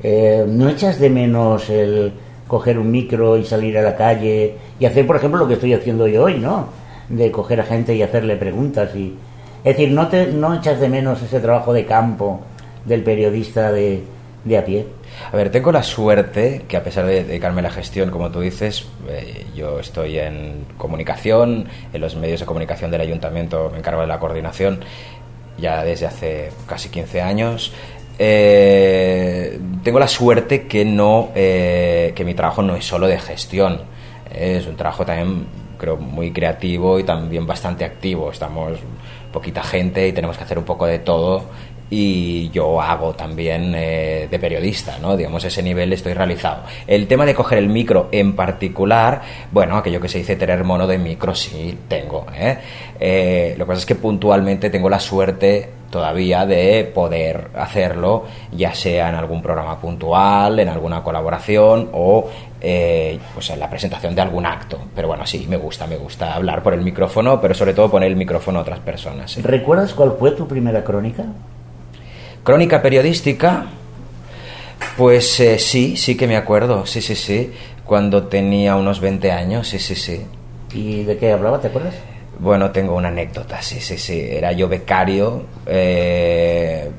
eh, ¿no echas de menos el coger un micro y salir a la calle y hacer, por ejemplo, lo que estoy haciendo yo hoy, ¿no? De coger a gente y hacerle preguntas. y Es decir, ¿no, te, no echas de menos ese trabajo de campo del periodista de, de a pie? A ver, tengo la suerte que a pesar de dedicarme a la gestión, como tú dices, eh, yo estoy en comunicación, en los medios de comunicación del ayuntamiento me encargo de la coordinación ya desde hace casi 15 años. Eh, tengo la suerte que no eh, que mi trabajo no es solo de gestión, es un trabajo también creo muy creativo y también bastante activo. Estamos poquita gente y tenemos que hacer un poco de todo y yo hago también eh, de periodista, ¿no? Digamos, ese nivel estoy realizado. El tema de coger el micro en particular, bueno, aquello que se dice tener mono de micro, sí, tengo, ¿eh? Eh, lo que pasa es que puntualmente tengo la suerte todavía de poder hacerlo, ya sea en algún programa puntual, en alguna colaboración o eh, pues en la presentación de algún acto. Pero bueno, sí, me gusta, me gusta hablar por el micrófono, pero sobre todo poner el micrófono a otras personas. ¿Recuerdas cuál fue tu primera crónica? Crónica periodística, pues eh, sí, sí que me acuerdo, sí, sí, sí, cuando tenía unos 20 años, sí, sí, sí. ¿Y de qué hablaba? ¿Te acuerdas? Bueno, tengo una anécdota, sí, sí, sí. Era yo becario, eh,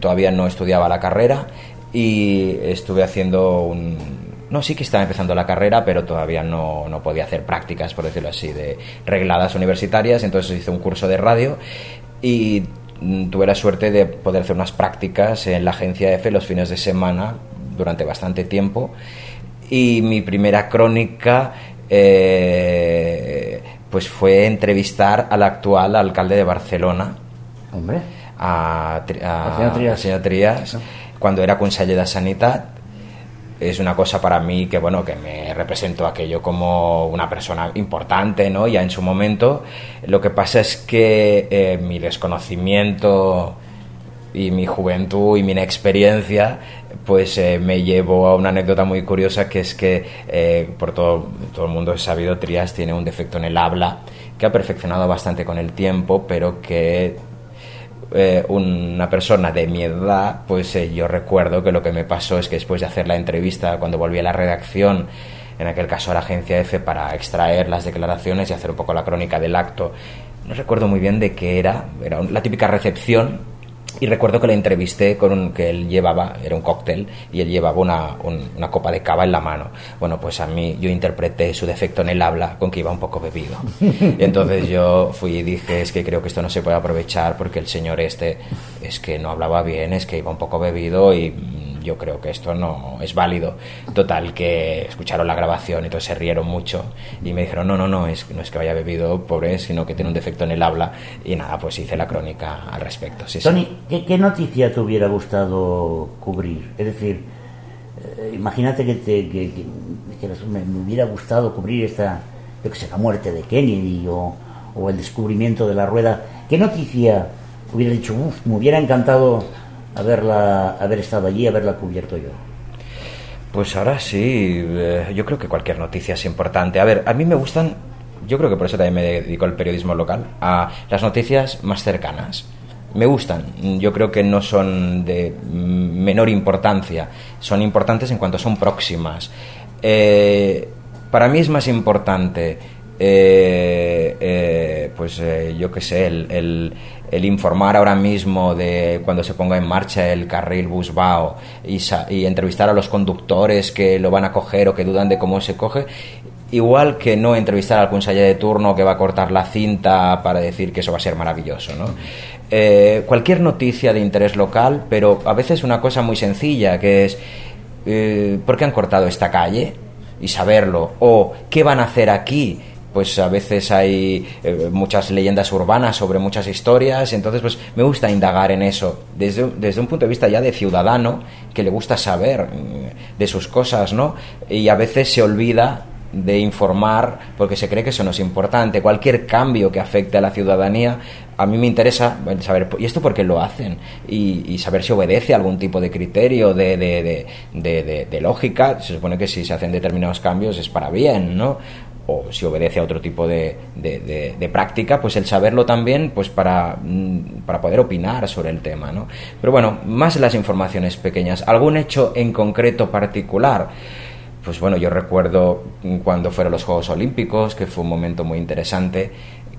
todavía no estudiaba la carrera y estuve haciendo un... No, sí que estaba empezando la carrera, pero todavía no, no podía hacer prácticas, por decirlo así, de regladas universitarias. Entonces hice un curso de radio y tuve la suerte de poder hacer unas prácticas en la agencia EFE los fines de semana durante bastante tiempo. Y mi primera crónica eh, pues fue entrevistar al actual alcalde de Barcelona, Hombre. a, a- senyor Trias, cuando era conseller de Sanitat. Es una cosa para mí que, bueno, que me representó aquello como una persona importante, ¿no? Ya en su momento. Lo que pasa es que eh, mi desconocimiento y mi juventud y mi inexperiencia pues eh, me llevó a una anécdota muy curiosa que es que eh, por todo, todo el mundo es sabido Trias tiene un defecto en el habla que ha perfeccionado bastante con el tiempo pero que eh, una persona de mi edad, pues eh, yo recuerdo que lo que me pasó es que después de hacer la entrevista, cuando volví a la redacción, en aquel caso a la agencia F, para extraer las declaraciones y hacer un poco la crónica del acto, no recuerdo muy bien de qué era, era la típica recepción. Y recuerdo que le entrevisté con un que él llevaba, era un cóctel, y él llevaba una, un- una copa de cava en la mano. Bueno, pues a mí yo interpreté su defecto en el habla con que iba un poco bebido. Y entonces yo fui y dije, es que creo que esto no se puede aprovechar porque el señor este es que no hablaba bien, es que iba un poco bebido y mm, yo creo que esto no es válido. Total, que escucharon la grabación y entonces se rieron mucho y me dijeron, no, no, no, es, no es que vaya bebido, pobre, sino que tiene un defecto en el habla. Y nada, pues hice la crónica al respecto. Tony, ¿qué, noticia te hubiera gustado cubrir? Es decir, eh, imagínate que, te, que, me hubiera gustado cubrir esta, yo que sé, la muerte de Kennedy o, o el descubrimiento de la rueda. ¿Qué noticia hubiera dicho, uff, me hubiera encantado haberla, haber estado allí, haberla cubierto yo? Pues ahora sí, eh, yo creo que cualquier noticia es importante. A ver, a mí me gustan, yo creo que por eso también me dedico al periodismo local, a las noticias más cercanas. Me gustan, yo creo que no son de menor importancia, son importantes en cuanto son próximas. Eh, para mí es más importante eh, eh, pues eh, yo qué sé, el- el informar ahora mismo de cuando se ponga en marcha el carril Busbao y, y entrevistar a los conductores que lo van a coger o que dudan de cómo se coge, igual que no entrevistar al conseller de turno que va a cortar la cinta para decir que eso va a ser maravilloso, ¿no? Eh, cualquier noticia de interés local, pero a veces una cosa muy sencilla, que es eh, ¿por qué han cortado esta calle? Y saberlo. O ¿qué van a hacer aquí? Pues a veces hay eh, muchas leyendas urbanas sobre muchas historias, entonces pues me gusta indagar en eso, desde, desde un punto de vista ya de ciudadano, que le gusta saber mm, de sus cosas, ¿no? Y a veces se olvida de informar porque se cree que eso no es importante. Cualquier cambio que afecte a la ciudadanía, a mí me interesa saber, ¿y esto por qué lo hacen? Y, saber si obedece a algún tipo de criterio, de, de- de- de lógica. Se supone que si se hacen determinados cambios es para bien, ¿no? O si obedece a otro tipo de, de- práctica, pues el saberlo también, pues para, mm, para poder opinar sobre el tema, ¿no? Pero bueno, más las informaciones pequeñas. ¿Algún hecho en concreto particular? Pues bueno, yo recuerdo cuando fueron los Juegos Olímpicos, que fue un momento muy interesante,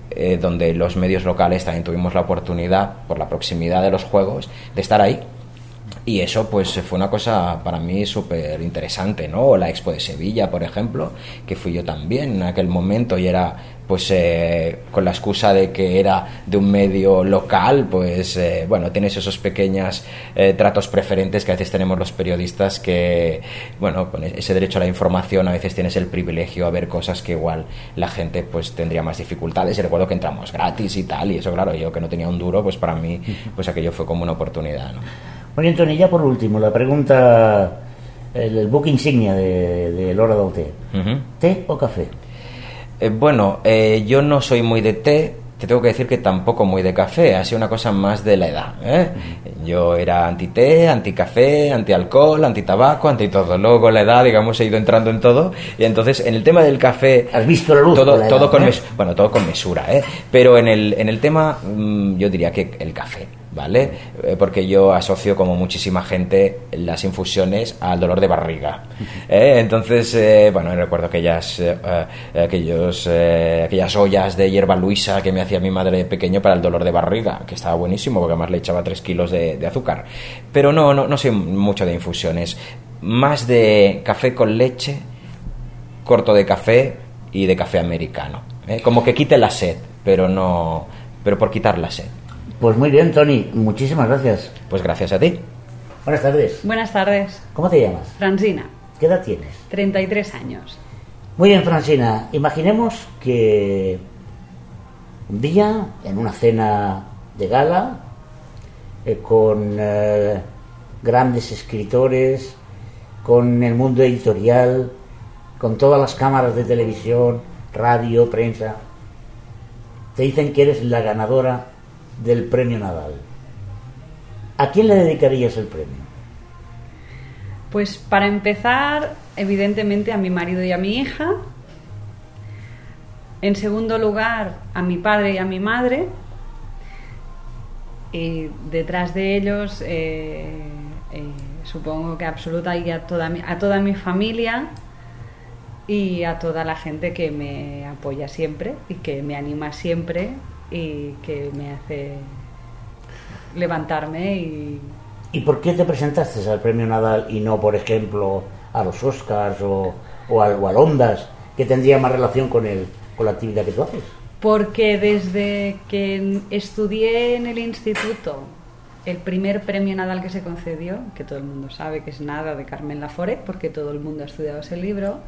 eh, donde los medios locales también tuvimos la oportunidad, por la proximidad de los Juegos, de estar ahí. Y eso pues fue una cosa para mí súper interesante, ¿no? La Expo de Sevilla, por ejemplo, que fui yo también en aquel momento y era pues eh, con la excusa de que era de un medio local, pues eh, bueno, tienes esos pequeños eh, tratos preferentes que a veces tenemos los periodistas que, bueno, con ese derecho a la información a veces tienes el privilegio a ver cosas que igual la gente pues tendría más dificultades y recuerdo que entramos gratis y tal y eso claro, yo que no tenía un duro, pues para mí pues aquello fue como una oportunidad, ¿no? Bueno, Antoni, ya por último, la pregunta, el, el book insignia de, de l'hora del té. Ujú. ¿Té o café? Eh, bueno, eh, yo no soy muy de té, te tengo que decir que tampoco muy de café, ha sido una cosa más de la edad. ¿eh? Yo era anti-té, anti-café, anti-alcohol, anti-tabaco, anti-todo. Luego con la edad, digamos, he ido entrando en todo. Y entonces, en el tema del café... Has visto la luz Todo, la todo edad, con ¿eh? mes- bueno, todo con mesura, ¿eh? Pero en el, en el tema, mm, yo diría que el café, ¿vale? Eh, porque yo asocio, como muchísima gente, las infusiones al dolor de barriga. ¿eh? Entonces, eh, bueno, recuerdo aquellas, eh, eh, aquellos, eh, aquellas ollas de hierba luisa que me hacía mi madre de pequeño para el dolor de barriga, que estaba buenísimo, porque además le echaba 3 kilos de, de azúcar. Pero no, no, no soy mucho de infusiones. Más de café con leche, corto de café y de café americano. Como que quite la sed, pero no, pero por quitar la sed. Pues muy bien, Tony, muchísimas gracias. Pues gracias a ti. Buenas tardes. Buenas tardes. ¿Cómo te llamas? Francina, ¿Qué edad tienes? 33 años. Muy bien, Francina. Imaginemos que un día, en una cena de gala, eh, con eh, grandes escritores, con el mundo editorial, con todas las cámaras de televisión, radio, prensa, te dicen que eres la ganadora del premio Nadal. ¿A quién le dedicarías el premio? Pues para empezar, evidentemente a mi marido y a mi hija. En segundo lugar, a mi padre y a mi madre. Y detrás de ellos, eh, eh, supongo que absoluta y a toda, a toda mi familia y a toda la gente que me apoya siempre y que me anima siempre y que me hace levantarme y ¿Y por qué te presentaste al premio Nadal y no, por ejemplo, a los Oscars o, o al, o al Ondas, que tendría más relación con, el, con la actividad que tú haces? Porque desde que estudié en el instituto, el primer premio Nadal que se concedió, que todo el mundo sabe que es Nada de Carmen Lafore, porque todo el mundo ha estudiado ese libro,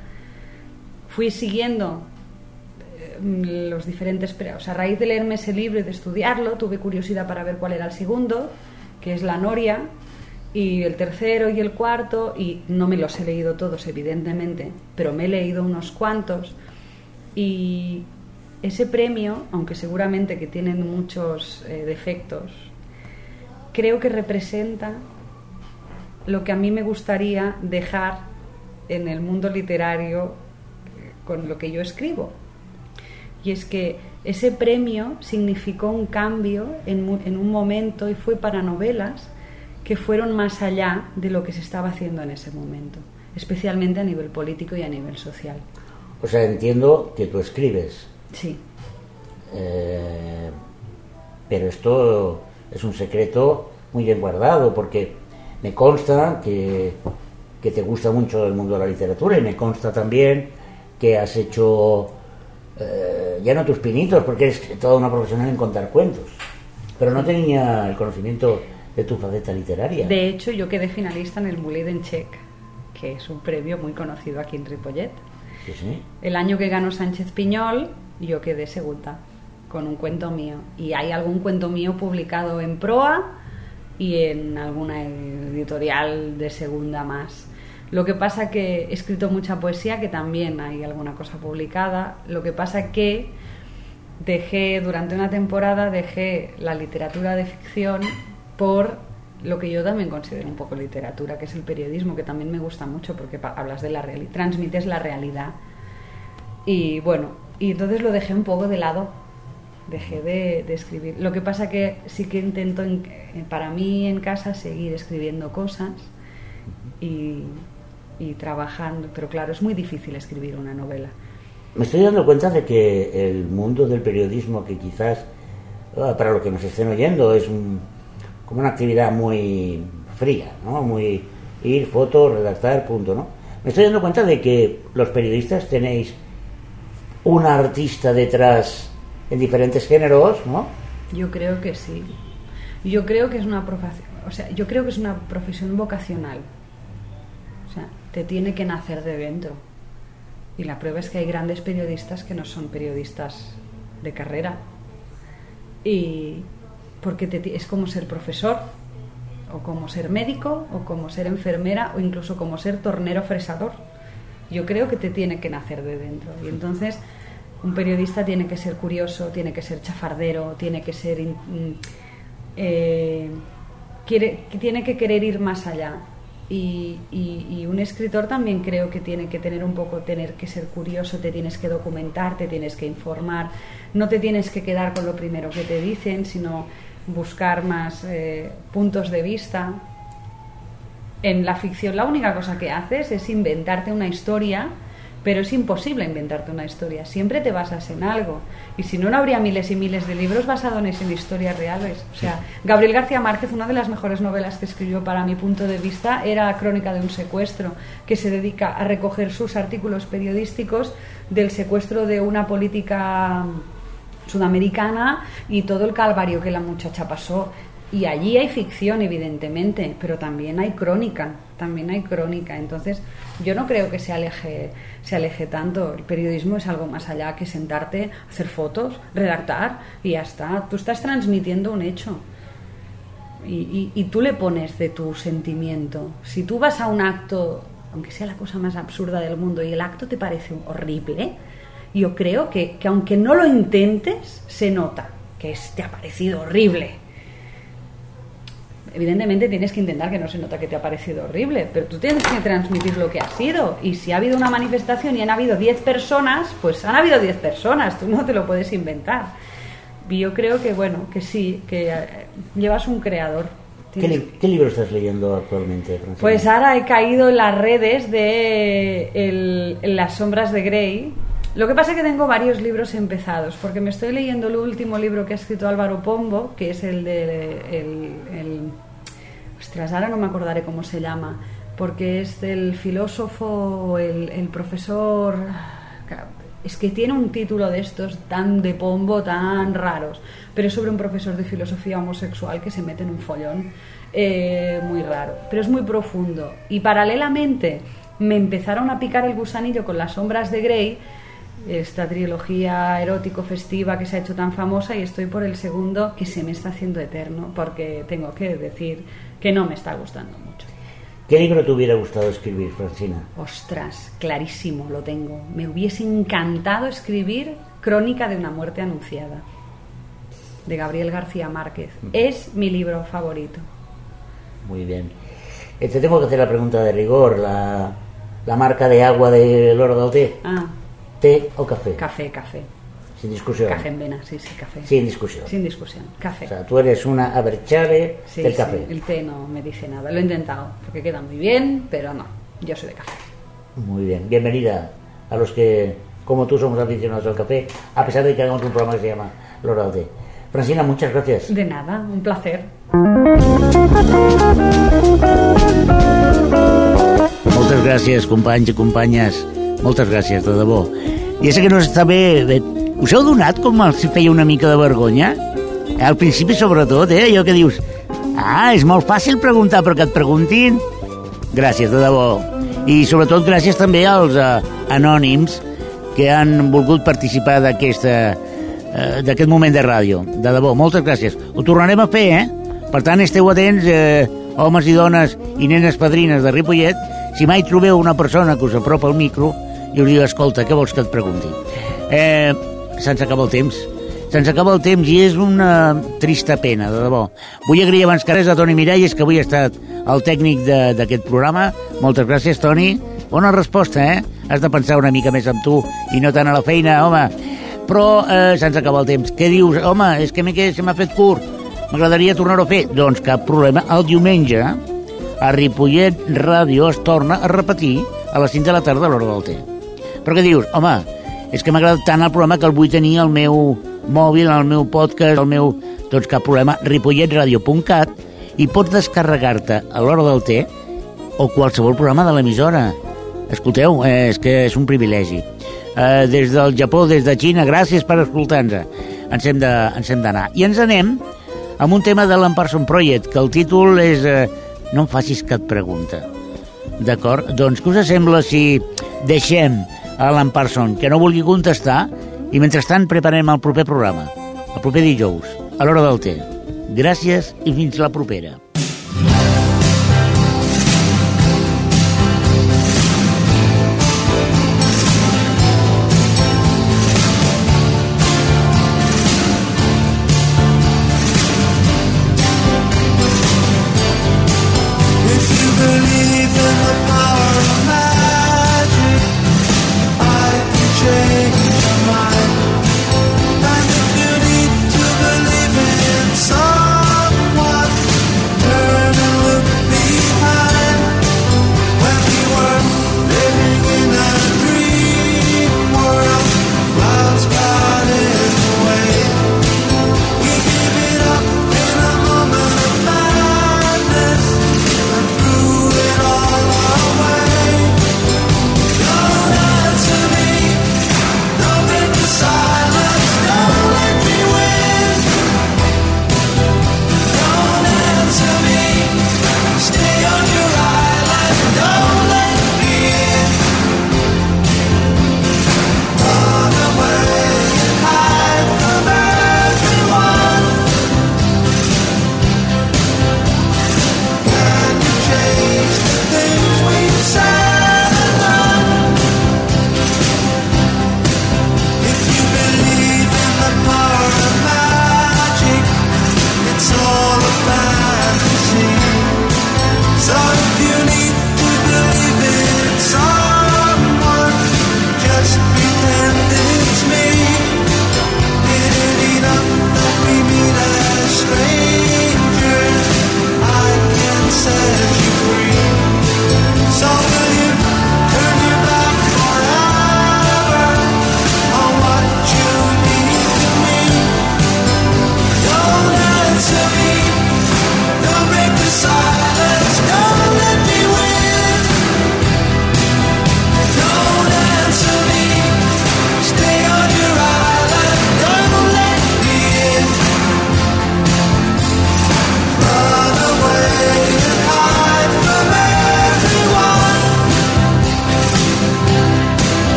fui siguiendo los diferentes premios. A raíz de leerme ese libro y de estudiarlo, tuve curiosidad para ver cuál era el segundo, que es La Noria, y el tercero y el cuarto, y no me los he leído todos, evidentemente, pero me he leído unos cuantos. Y ese premio, aunque seguramente que tienen muchos eh, defectos, creo que representa lo que a mí me gustaría dejar en el mundo literario eh, con lo que yo escribo. Y es que ese premio significó un cambio en, un momento y fue para novelas que fueron más allá de lo que se estaba haciendo en ese momento, especialmente a nivel político y a nivel social. O sea, entiendo que tú escribes, Sí. eh, pero esto es un secreto muy bien guardado porque me consta que, que te gusta mucho el mundo de la literatura y me consta también que has hecho eh, ya no tus pinitos porque eres toda una profesional en contar cuentos, pero no tenía el conocimiento de tu faceta literaria. De hecho, yo quedé finalista en el Mulet en Check, que es un premio muy conocido aquí en Ripollet. Sí, sí. El año que ganó Sánchez Piñol, yo quedé segunda con un cuento mío. Y hay algún cuento mío publicado en Proa y en alguna editorial de segunda más. Lo que pasa que he escrito mucha poesía, que también hay alguna cosa publicada. Lo que pasa que dejé, durante una temporada, dejé la literatura de ficción por lo que yo también considero un poco literatura, que es el periodismo, que también me gusta mucho porque hablas de la realidad, transmites la realidad. Y bueno, y entonces lo dejé un poco de lado, dejé de, escribir. Lo que pasa que sí que intento, en- eh, para mí en casa, seguir escribiendo cosas y, y trabajando, pero claro, es muy difícil escribir una novela. Me estoy dando cuenta de que el mundo del periodismo, que quizás ah, para los que nos estén oyendo es un- como una actividad muy fría, ¿no? Muy ir, foto, redactar, punto, ¿no? Me estoy dando cuenta de que los periodistas tenéis un artista detrás en diferentes géneros, ¿no? Yo creo que sí. Yo creo que es una profesión, o sea, yo creo que es una profesión vocacional. Te tiene que nacer de dentro. Y la prueba es que hay grandes periodistas que no son periodistas de carrera. Y porque te es como ser profesor, o como ser médico, o como ser enfermera, o incluso como ser tornero fresador. Yo creo que te tiene que nacer de dentro. Y entonces un periodista tiene que ser curioso, tiene que ser chafardero, tiene que ser... mm, eh, quiere, tiene que querer ir más allá. Y, un escritor también creo que tiene que tener un poco, tener que ser curioso, te tienes que documentar, te tienes que informar, no te tienes que quedar con lo primero que te dicen, sino buscar más eh, puntos de vista. En la ficción la única cosa que haces es inventarte una historia, pero es imposible inventarte una historia. Siempre te basas en algo. Y si no, no habría miles y miles de libros basados en historias reales. O sea, Gabriel García Márquez, una de las mejores novelas que escribió para mi punto de vista, era Crónica de un secuestro, que se dedica a recoger sus artículos periodísticos del secuestro de una política sudamericana y todo el calvario que la muchacha pasó. Y allí hay ficción, evidentemente, pero también hay crónica, también hay crónica. Entonces, yo no creo que se aleje, se aleje tanto. El periodismo es algo más allá que sentarte, hacer fotos, redactar y ya está. Tú estás transmitiendo un hecho. Y, tú le pones de tu sentimiento. Si tú vas a un acto, aunque sea la cosa más absurda del mundo, y el acto te parece horrible, yo creo que, que aunque no lo intentes, se nota que es- te ha parecido horrible. Evidentemente tienes que intentar que no se nota que te ha parecido horrible, pero tú tienes que transmitir lo que ha sido. Y si ha habido una manifestación y han habido 10 personas, pues han habido 10 personas, tú no te lo puedes inventar. Y yo creo que, bueno, que sí, que eh, llevas un creador. ¿Qué, Tienes- li- qué libro estás leyendo actualmente, Francina? pues ahora he caído en las redes de el- en las sombras de Grey. Lo que pasa es que tengo varios libros empezados, porque me estoy leyendo el último libro que ha escrito Álvaro Pombo, que es el de el, el- ostras, ahora no me acordaré cómo se llama, porque es del filósofo, el, el profesor, es que tiene un título de estos tan de pombo, tan raros, pero es sobre un profesor de filosofía homosexual que se mete en un follón eh, muy raro, pero es muy profundo. Y paralelamente me empezaron a picar el gusanillo con las sombras de Grey, esta trilogía erótico festiva que se ha hecho tan famosa y estoy por el segundo que se me está haciendo eterno porque tengo que decir que no me está gustando mucho. ¿Qué libro te hubiera gustado escribir, Francina? Ostras, clarísimo lo tengo. Me hubiese encantado escribir Crónica de una muerte anunciada de Gabriel García Márquez. Es mi libro favorito. Muy bien. Eh, te tengo que hacer la pregunta de rigor. La, la marca de agua de Loro del Té. Ah, ¿Té o café? café, café. Sin discusión. Café en vena, sí, sí, café. Sin discusión. Sin discusión, café. O sea, tú eres una aberchare Sí, del sí, café. el té no me dice nada. Lo he intentado porque queda muy bien, pero no. Yo soy de café. Muy bien. Bienvenida a los que como tú somos aficionados al café, a pesar de que hagamos un programa que se llama L'Hora del Té. Francina, muchas gracias. De nada, un placer. Moltes gràcies, companys i companyes. Moltes gràcies, de debò. Ja sé que no està bé... bé. Us heu donat com els feia una mica de vergonya? Al principi, sobretot, eh? Allò que dius... Ah, és molt fàcil preguntar, però que et preguntin... Gràcies, de debò. I sobretot gràcies també als eh, anònims que han volgut participar eh, d'aquest moment de ràdio. De debò, moltes gràcies. Ho tornarem a fer, eh? Per tant, esteu atents, eh, homes i dones i nenes padrines de Ripollet, si mai trobeu una persona que us apropa al micro i us diu, escolta, què vols que et pregunti? Eh, se'ns acaba el temps. Se'ns acaba el temps i és una trista pena, de debò. Vull agrair abans que res a Toni Miralles, que avui ha estat el tècnic d'aquest programa. Moltes gràcies, Toni. Bona resposta, eh? Has de pensar una mica més en tu i no tant a la feina, home. Però eh, se'ns acaba el temps. Què dius? Home, és que se m'ha fet curt. M'agradaria tornar-ho a fer. Doncs cap problema. El diumenge a Ripollet Ràdio es torna a repetir a les 5 de la tarda a l'hora del té. Però què dius? Home, és que m'ha agradat tant el programa que el vull tenir al meu mòbil, al meu podcast, al meu... Doncs cap problema, ripolletradio.cat i pots descarregar-te a l'hora del té o qualsevol programa de l'emissora. Escolteu, eh, és que és un privilegi. Eh, des del Japó, des de Xina, gràcies per escoltar-nos. Ens hem d'anar. I ens anem amb un tema de l'Amparson Project, que el títol és eh, No em facis cap pregunta. D'acord? Doncs què us sembla si deixem a l'Alan Parson que no vulgui contestar i mentrestant preparem el proper programa, el proper dijous, a l'hora del té. Gràcies i fins la propera.